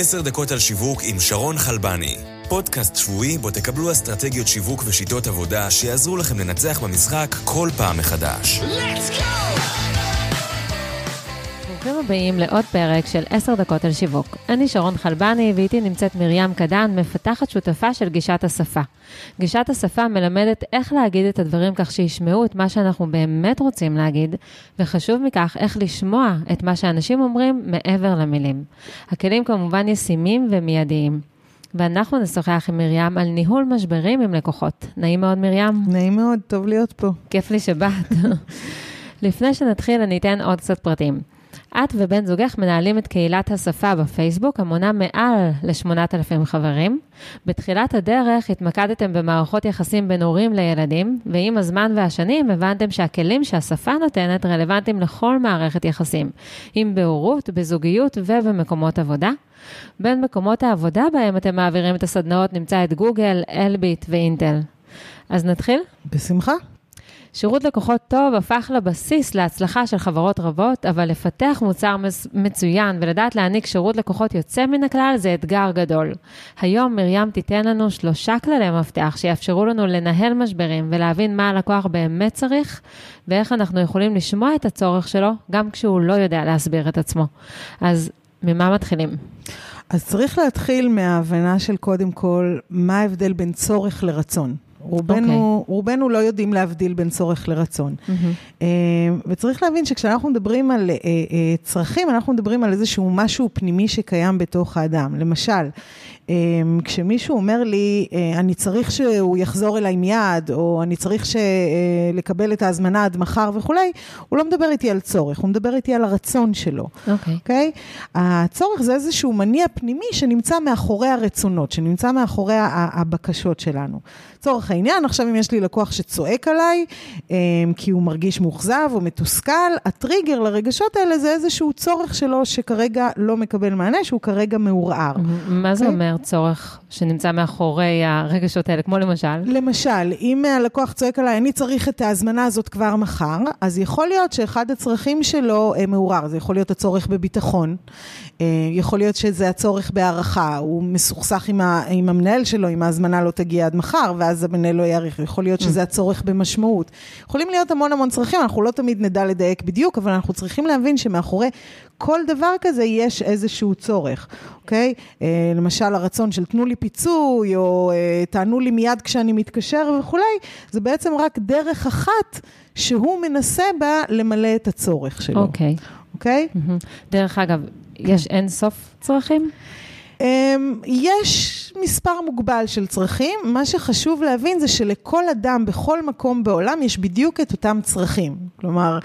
עשר דקות על שיווק עם שרון חלבני. פודקאסט שבועי בו תקבלו אסטרטגיות שיווק ושיטות עבודה שיעזרו לכם לנצח במשחק כל פעם מחדש. Let's go! ברוכים הבאים לעוד פרק של 10 דקות על שיווק. אני שרון חלבני ואיתי נמצאת מרים קדן, מפתחת שותפה של גישת השפה. גישת השפה מלמדת איך להגיד את הדברים כך שישמעו את מה שאנחנו באמת רוצים להגיד, וחשוב מכך, איך לשמוע את מה שאנשים אומרים מעבר למילים. הכלים כמובן ישימים ומיידיים. ואנחנו נשוחח עם מרים על ניהול משברים עם לקוחות. נעים מאוד, מרים. נעים מאוד, טוב להיות פה. כיף לי שבאת. לפני שנתחיל, אני אתן עוד קצת פרטים. את ובן זוגך מנהלים את קהילת השפה בפייסבוק, המונה מעל ל-8,000 חברים. בתחילת הדרך התמקדתם במערכות יחסים בין הורים לילדים, ועם הזמן והשנים הבנתם שהכלים שהשפה נותנת רלוונטיים לכל מערכת יחסים, אם בהורות, בזוגיות ובמקומות עבודה. בין מקומות העבודה בהם אתם מעבירים את הסדנאות נמצא את גוגל, אלביט ואינטל. אז נתחיל? בשמחה. שירות לקוחות טוב הפך לבסיס להצלחה של חברות רבות, אבל לפתח מוצר מצוין ולדעת להעניק שירות לקוחות יוצא מן הכלל זה אתגר גדול. היום מרים תיתן לנו שלושה כללי מפתח שיאפשרו לנו לנהל משברים ולהבין מה הלקוח באמת צריך, ואיך אנחנו יכולים לשמוע את הצורך שלו, גם כשהוא לא יודע להסביר את עצמו. אז ממה מתחילים? אז צריך להתחיל מההבנה של קודם כל, מה ההבדל בין צורך לרצון. רובנו, okay. אוקיי. רובנו לא יודעים להבדיל בין צורך לרצון. Mm-hmm. וצריך להבין שכשאנחנו מדברים על uh, uh, צרכים, אנחנו מדברים על איזשהו משהו פנימי שקיים בתוך האדם. למשל, כשמישהו אומר לי, אה, אני צריך שהוא יחזור אליי מיד, או אני צריך. אה, לקבל את ההזמנה עד מחר וכולי, הוא לא מדבר איתי על צורך, הוא מדבר איתי על הרצון שלו. אוקיי. Okay. אוקיי? Okay? הצורך זה איזשהו מניע פנימי שנמצא מאחורי הרצונות, שנמצא מאחורי הבקשות שלנו. לצורך העניין, עכשיו אם יש לי לקוח שצועק עליי, אמ, כי הוא מרגיש מאוכזב או מתוסכל, הטריגר לרגשות האלה זה איזשהו צורך שלו שכרגע לא מקבל מענה, שהוא כרגע מעורער. מה זה okay? אוקיי? אומר? צורך שנמצא מאחורי הרגשות האלה, כמו למשל? למשל, אם הלקוח צועק עליי, אני צריך את ההזמנה הזאת כבר מחר, אז יכול להיות שאחד הצרכים שלו אה, מעורר, זה יכול להיות הצורך בביטחון, אה, יכול להיות שזה הצורך בהערכה, הוא מסוכסך עם, ה, עם המנהל שלו, אם ההזמנה לא תגיע עד מחר, ואז המנהל לא יאריך, יכול להיות שזה הצורך במשמעות. יכולים להיות המון המון צרכים, אנחנו לא תמיד נדע לדייק בדיוק, אבל אנחנו צריכים להבין שמאחורי כל דבר כזה יש איזשהו צורך, אוקיי? אה, למשל, הרצון של תנו לי פיצוי, או אה, תענו לי מיד כשאני מתקשר וכולי, זה בעצם רק דרך אחת שהוא מנסה בה למלא את הצורך שלו. אוקיי. אוקיי? Mm-hmm. דרך אגב, יש אין סוף צרכים? אמ, יש מספר מוגבל של צרכים, מה שחשוב להבין זה שלכל אדם בכל מקום בעולם יש בדיוק את אותם צרכים. כלומר,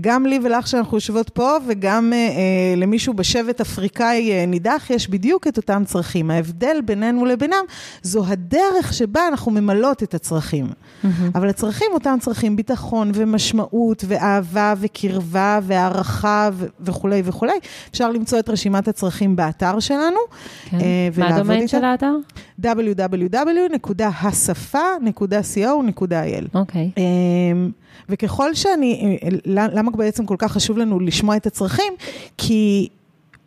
גם לי ולך שאנחנו יושבות פה וגם אה, אה, למישהו בשבט אפריקאי אה, נידח, יש בדיוק את אותם צרכים. ההבדל בינינו לבינם זו הדרך שבה אנחנו ממלאות את הצרכים. Mm-hmm. אבל הצרכים אותם צרכים, ביטחון ומשמעות ואהבה וקרבה והערכה וכולי וכולי. אפשר למצוא את רשימת הצרכים באתר שלנו. כן. אה, מה הדומיין של האתר? www.השפה.co.il. אוקיי. Okay. אמ, וככל שאני, למה בעצם כל כך חשוב לנו לשמוע את הצרכים? כי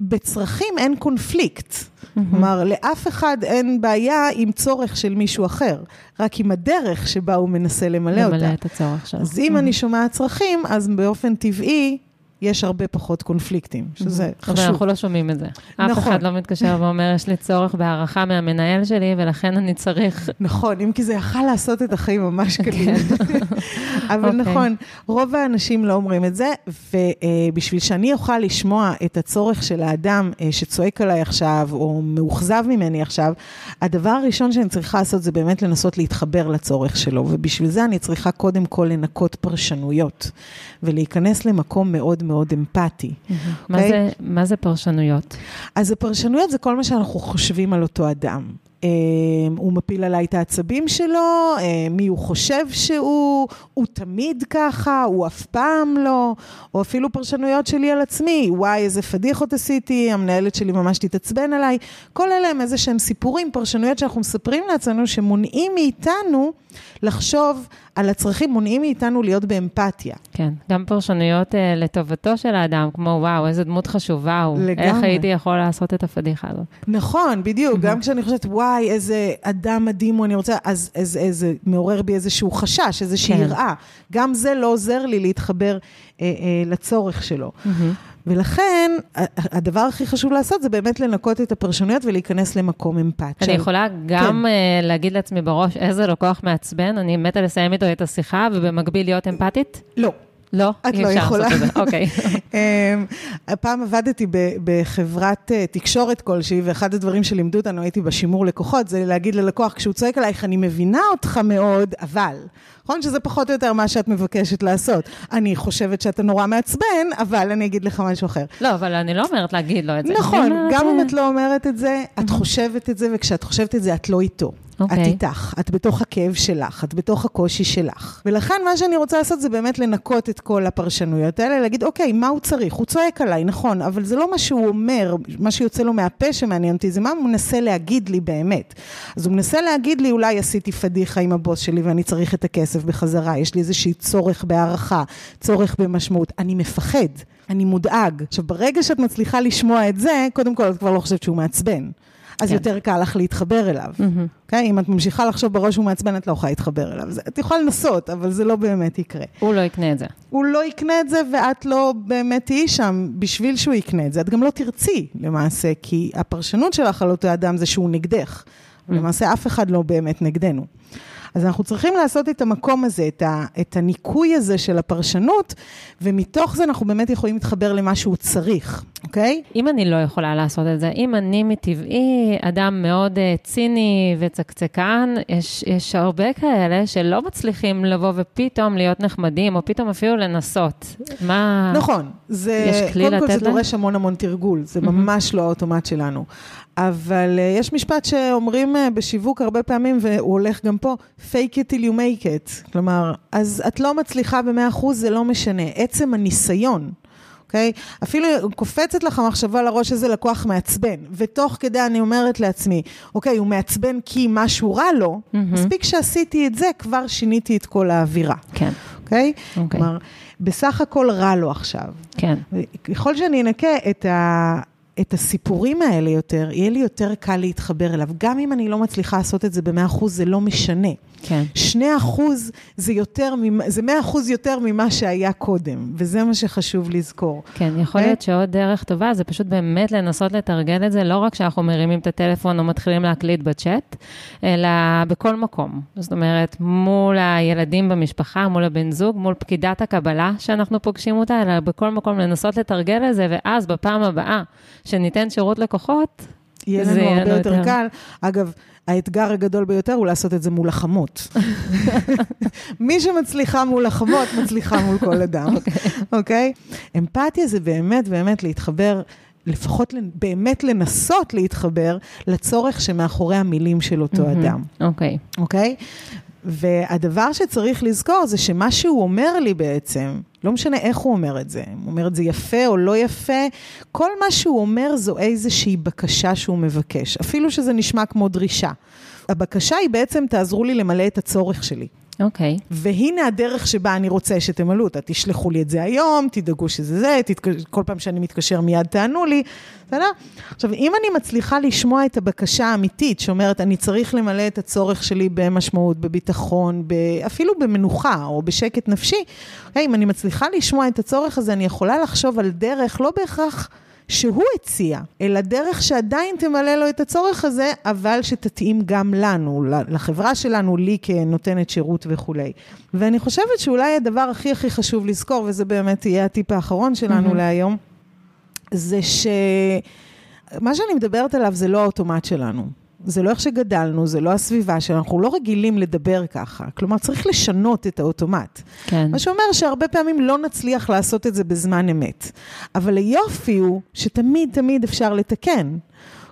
בצרכים אין קונפליקט. כלומר, לאף אחד אין בעיה עם צורך של מישהו אחר, רק עם הדרך שבה הוא מנסה למלא אותה. למלא את הצורך שלו. אז אם אני שומעת צרכים, אז באופן טבעי יש הרבה פחות קונפליקטים, שזה חשוב. אבל אנחנו לא שומעים את זה. נכון. אף אחד לא מתקשר ואומר, יש לי צורך בהערכה מהמנהל שלי, ולכן אני צריך... נכון, אם כי זה יכל לעשות את החיים ממש קלים. כן. אבל okay. אוקיי. נכון, רוב האנשים לא אומרים את זה, ובשביל שאני אוכל לשמוע את הצורך של האדם אה, שצועק עליי עכשיו, או מאוכזב ממני עכשיו, הדבר הראשון שאני צריכה לעשות זה באמת לנסות להתחבר לצורך שלו, ובשביל זה אני צריכה קודם כל לנקות פרשנויות, ולהיכנס למקום מאוד מאוד... מאוד אמפתי. Mm-hmm. Okay? מה, אוקיי? זה, מה זה פרשנויות? אז הפרשנויות זה כל מה שאנחנו חושבים על אותו אדם. Um, הוא מפיל עליי את העצבים שלו, um, מי הוא חושב שהוא, הוא תמיד ככה, הוא אף פעם לא, או אפילו פרשנויות שלי על עצמי, וואי, איזה פדיחות עשיתי, המנהלת שלי ממש תתעצבן עליי. כל אלה הם איזה שהם סיפורים, פרשנויות שאנחנו מספרים לעצמנו, שמונעים מאיתנו לחשוב על הצרכים, מונעים מאיתנו להיות באמפתיה. כן, גם פרשנויות אה, לטובתו של האדם, כמו וואו, איזה דמות חשובה הוא. לגמרי. איך הייתי יכול לעשות את הפדיחה הזאת? נכון, בדיוק. גם כשאני חושבת, וואי, איזה אדם מדהים הוא, אני רוצה, אז אז- איזה, מעורר בי איזשהו חשש, איזושהי כן. יראה. גם זה לא עוזר לי להתחבר אה, אה, לצורך שלו. ולכן, ה- הדבר הכי חשוב לעשות זה באמת לנקות את הפרשנויות ולהיכנס למקום אמפתי. אני יכולה גם כן. אה, להגיד לעצמי בראש איזה לקוח מעצבן, אני מתה לסיים איתו את השיחה ובמקביל להיות אמפתית? לא. לא, את אי לא יכולה. את זה. אוקיי. אמ, הפעם עבדתי בחברת אה, תקשורת כלשהי, ואחד הדברים שלימדו אותנו, הייתי בשימור לקוחות, זה להגיד ללקוח, כשהוא צועק עלייך, אני מבינה אותך מאוד, אבל... נכון שזה פחות או יותר מה שאת מבקשת לעשות. אני חושבת שאתה נורא מעצבן, אבל אני אגיד לך משהו אחר. לא, אבל אני לא אומרת להגיד לו את זה. נכון, גם אה, אם את לא אומרת את זה, את חושבת את זה, וכשאת חושבת את זה, את לא איתו. את אוקיי. איתך, את בתוך הכאב שלך, את בתוך הקושי שלך. ולכן מה שאני רוצה לעשות זה באמת לנקות את כל הפרשנויות האלה, להגיד, אוקיי, מה הוא צריך? הוא צועק עליי, נכון, אבל זה לא מה שהוא אומר, מה שיוצא לו מהפה שמעניין אותי, זה מה הוא מנסה להגיד לי באמת. אז הוא מנסה להגיד לי, אולי עשיתי פדיחה עם הבוס שלי ואני צריך את הכסף בחזרה, יש לי איזושהי צורך בהערכה, צורך במשמעות. אני מפחד, אני מודאג. עכשיו, ברגע שאת מצליחה לשמוע את זה, קודם כל את כבר לא חושבת שהוא מעצבן. אז כן. יותר קל לך להתחבר אליו. מהמם. אוקיי? אם את ממשיכה לחשוב בראש שהוא מעצבן, את לא יכולה להתחבר אליו. זה- את יכולה לנסות, אבל זה לא באמת יקרה. הוא לא יקנה את זה. הוא לא יקנה את זה, ואת לא באמת תהיי שם בשביל שהוא יקנה את זה. את גם לא תרצי, למעשה, כי הפרשנות שלך על אותו אדם זה שהוא נגדך. למעשה, אף אחד לא באמת נגדנו. אז אנחנו צריכים לעשות את המקום הזה, את, ה, את הניקוי הזה של הפרשנות, ומתוך זה אנחנו באמת יכולים להתחבר למה שהוא צריך, אוקיי? אם אני לא יכולה לעשות את זה, אם אני מטבעי אדם מאוד אה, ציני וצקצקן, יש, יש הרבה כאלה שלא מצליחים לבוא ופתאום להיות נחמדים, או פתאום אפילו לנסות. מה... נכון, זה, יש כלי קודם כל לתת זה להם? דורש המון המון תרגול, זה ממש לא האוטומט שלנו. אבל uh, יש משפט שאומרים uh, בשיווק הרבה פעמים, והוא הולך גם פה, fake it till you make it. כלומר, אז את לא מצליחה ב-100%, זה לא משנה. עצם הניסיון. אוקיי? אפילו קופצת לך המחשבה לראש איזה לקוח מעצבן, ותוך כדי אני אומרת לעצמי, אוקיי, הוא מעצבן כי משהו רע לו, מספיק שעשיתי את זה, כבר שיניתי את כל האווירה, כן, אוקיי? אוקיי. כלומר, בסך הכל רע לו עכשיו. כן. ככל שאני אנקה את, ה, את הסיפורים האלה יותר, יהיה לי יותר קל להתחבר אליו. גם אם אני לא מצליחה לעשות את זה ב-100%, זה לא משנה. כן. 2% זה, יותר, זה 100% יותר ממה שהיה קודם, וזה מה שחשוב לזכור. כן, יכול? להיות שעוד דרך טובה זה פשוט באמת לנסות לתרגל את זה, לא רק שאנחנו מרימים את הטלפון או מתחילים להקליט בצ'אט, אלא בכל מקום. זאת אומרת, מול הילדים במשפחה, מול הבן זוג, מול פקידת הקבלה שאנחנו פוגשים אותה, אלא בכל מקום לנסות לתרגל את זה, ואז בפעם הבאה שניתן שירות לקוחות, יהיה זה לנו הרבה יותר יותר. קל. אגב, האתגר הגדול ביותר הוא לעשות את זה מול החמות. מי שמצליחה מול החמות, מצליחה מול כל אדם, אוקיי? אמפתיה זה באמת באמת להתחבר, לפחות באמת לנסות להתחבר לצורך שמאחורי המילים של אותו אדם. אוקיי. אוקיי? והדבר שצריך לזכור זה שמה שהוא אומר לי בעצם, לא משנה איך הוא אומר את זה, הוא אומר את זה יפה או לא יפה, כל מה שהוא אומר זו איזושהי בקשה שהוא מבקש, אפילו שזה נשמע כמו דרישה. הבקשה היא בעצם, תעזרו לי למלא את הצורך שלי. אוקיי. והנה הדרך שבה אני רוצה שתמלאו אותה. תשלחו לי את זה היום, תדאגו שזה זה, תתק... כל פעם שאני מתקשר מיד תענו לי, בסדר? עכשיו, אם אני מצליחה לשמוע את הבקשה האמיתית, שאומרת, אני צריך למלא את הצורך שלי במשמעות, בביטחון, ב... אפילו במנוחה או בשקט נפשי, אוקיי? אם אני מצליחה לשמוע את הצורך הזה, אני יכולה לחשוב על דרך, לא בהכרח... שהוא הציע, אלא דרך שעדיין תמלא לו את הצורך הזה, אבל שתתאים גם לנו, לחברה שלנו, לי כנותנת שירות וכולי. ואני חושבת שאולי הדבר הכי הכי חשוב לזכור, וזה באמת יהיה הטיפ האחרון שלנו mm-hmm. להיום, זה שמה שאני מדברת עליו זה לא האוטומט שלנו. זה לא איך שגדלנו, זה לא הסביבה שלנו, אנחנו לא רגילים לדבר ככה. כלומר, צריך לשנות את האוטומט. כן. מה שאומר שהרבה פעמים לא נצליח לעשות את זה בזמן אמת. אבל היופי הוא שתמיד תמיד אפשר לתקן.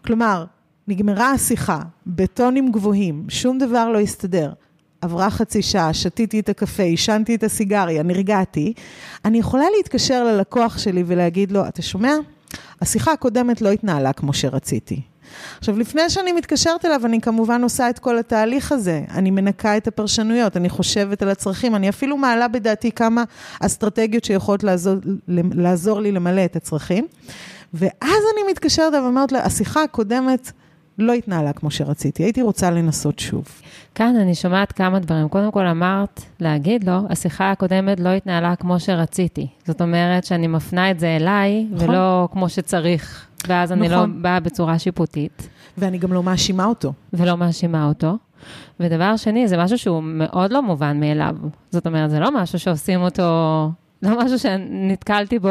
כלומר, נגמרה השיחה, בטונים גבוהים, שום דבר לא הסתדר. עברה חצי שעה, שתיתי את הקפה, עישנתי את הסיגריה, נרגעתי. אני יכולה להתקשר ללקוח שלי ולהגיד לו, אתה שומע? השיחה הקודמת לא התנהלה כמו שרציתי. עכשיו, לפני שאני מתקשרת אליו, אני כמובן עושה את כל התהליך הזה. אני מנקה את הפרשנויות, אני חושבת על הצרכים, אני אפילו מעלה בדעתי כמה אסטרטגיות שיכולות לעזור, לעזור לי למלא את הצרכים. ואז אני מתקשרת אליו ואומרת לה, השיחה הקודמת לא התנהלה כמו שרציתי, הייתי רוצה לנסות שוב. כאן אני שומעת כמה דברים. קודם כל אמרת להגיד לו, השיחה הקודמת לא התנהלה כמו שרציתי. זאת אומרת שאני מפנה את זה אליי, נכון. ולא כמו שצריך, ואז נכון. אני לא נכון. באה בצורה שיפוטית. ואני גם לא מאשימה אותו. ולא מאשימה אותו. ודבר שני, זה משהו שהוא מאוד לא מובן מאליו. זאת אומרת, זה לא משהו שעושים אותו, לא משהו שנתקלתי בו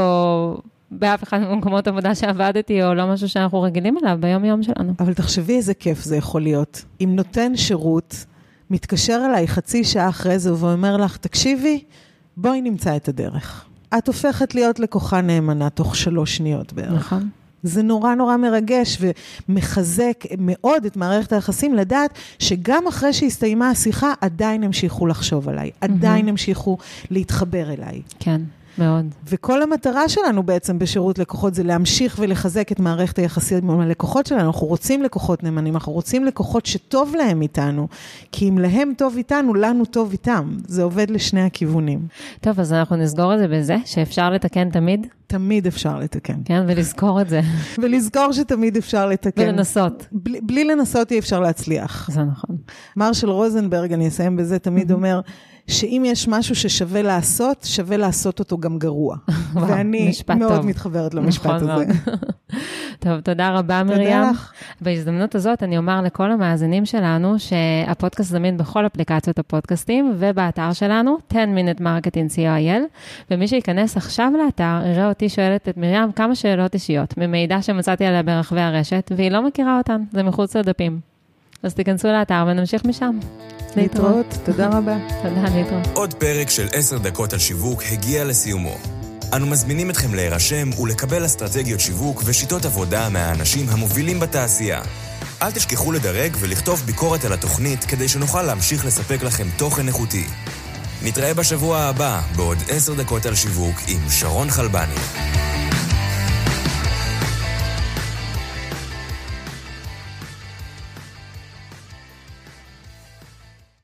באף אחד ממקומות עבודה שעבדתי, או לא משהו שאנחנו רגילים אליו ביום-יום שלנו. אבל תחשבי איזה כיף זה יכול להיות. אם נותן שירות מתקשר אליי חצי שעה אחרי זה ואומר לך, תקשיבי, בואי נמצא את הדרך. את הופכת להיות לקוחה נאמנה תוך שלוש שניות בערך. נכון. זה נורא נורא מרגש ומחזק מאוד את מערכת היחסים לדעת שגם אחרי שהסתיימה השיחה, עדיין המשיכו לחשוב עליי, עדיין mm-hmm. המשיכו להתחבר אליי. כן. מאוד. וכל המטרה שלנו בעצם בשירות לקוחות זה להמשיך ולחזק את מערכת היחסים עם הלקוחות שלנו. אנחנו רוצים לקוחות נאמנים, אנחנו רוצים לקוחות שטוב להם איתנו, כי אם להם טוב איתנו, לנו טוב איתם. זה עובד לשני הכיוונים. טוב, אז אנחנו נסגור את זה בזה, שאפשר לתקן תמיד? תמיד אפשר לתקן. כן, ולזכור את זה. ולזכור שתמיד אפשר לתקן. ולנסות. בלי, בלי לנסות אי אפשר להצליח. זה נכון. מרשל רוזנברג, אני אסיים בזה, תמיד אומר, שאם יש משהו ששווה לעשות, שווה לעשות אותו גם גרוע. ואני מאוד טוב. מתחברת למשפט נכון הזה. טוב, תודה רבה, מרים. תודה לך. בהזדמנות הזאת אני אומר לכל המאזינים שלנו שהפודקאסט זמין בכל אפליקציות הפודקאסטים ובאתר שלנו, 10 minute marketing co.il, ומי שייכנס עכשיו לאתר יראה אותי שואלת את מרים כמה שאלות אישיות, ממידע שמצאתי עליה ברחבי הרשת, והיא לא מכירה אותן, זה מחוץ לדפים. אז תיכנסו לאתר ונמשיך משם. להתראות, תודה רבה. תודה, להתראות. עוד פרק של עשר דקות על שיווק הגיע לסיומו. אנו מזמינים אתכם להירשם ולקבל אסטרטגיות שיווק ושיטות עבודה מהאנשים המובילים בתעשייה. אל תשכחו לדרג ולכתוב ביקורת על התוכנית כדי שנוכל להמשיך לספק לכם תוכן איכותי. נתראה בשבוע הבא בעוד עשר דקות על שיווק עם שרון חלבני.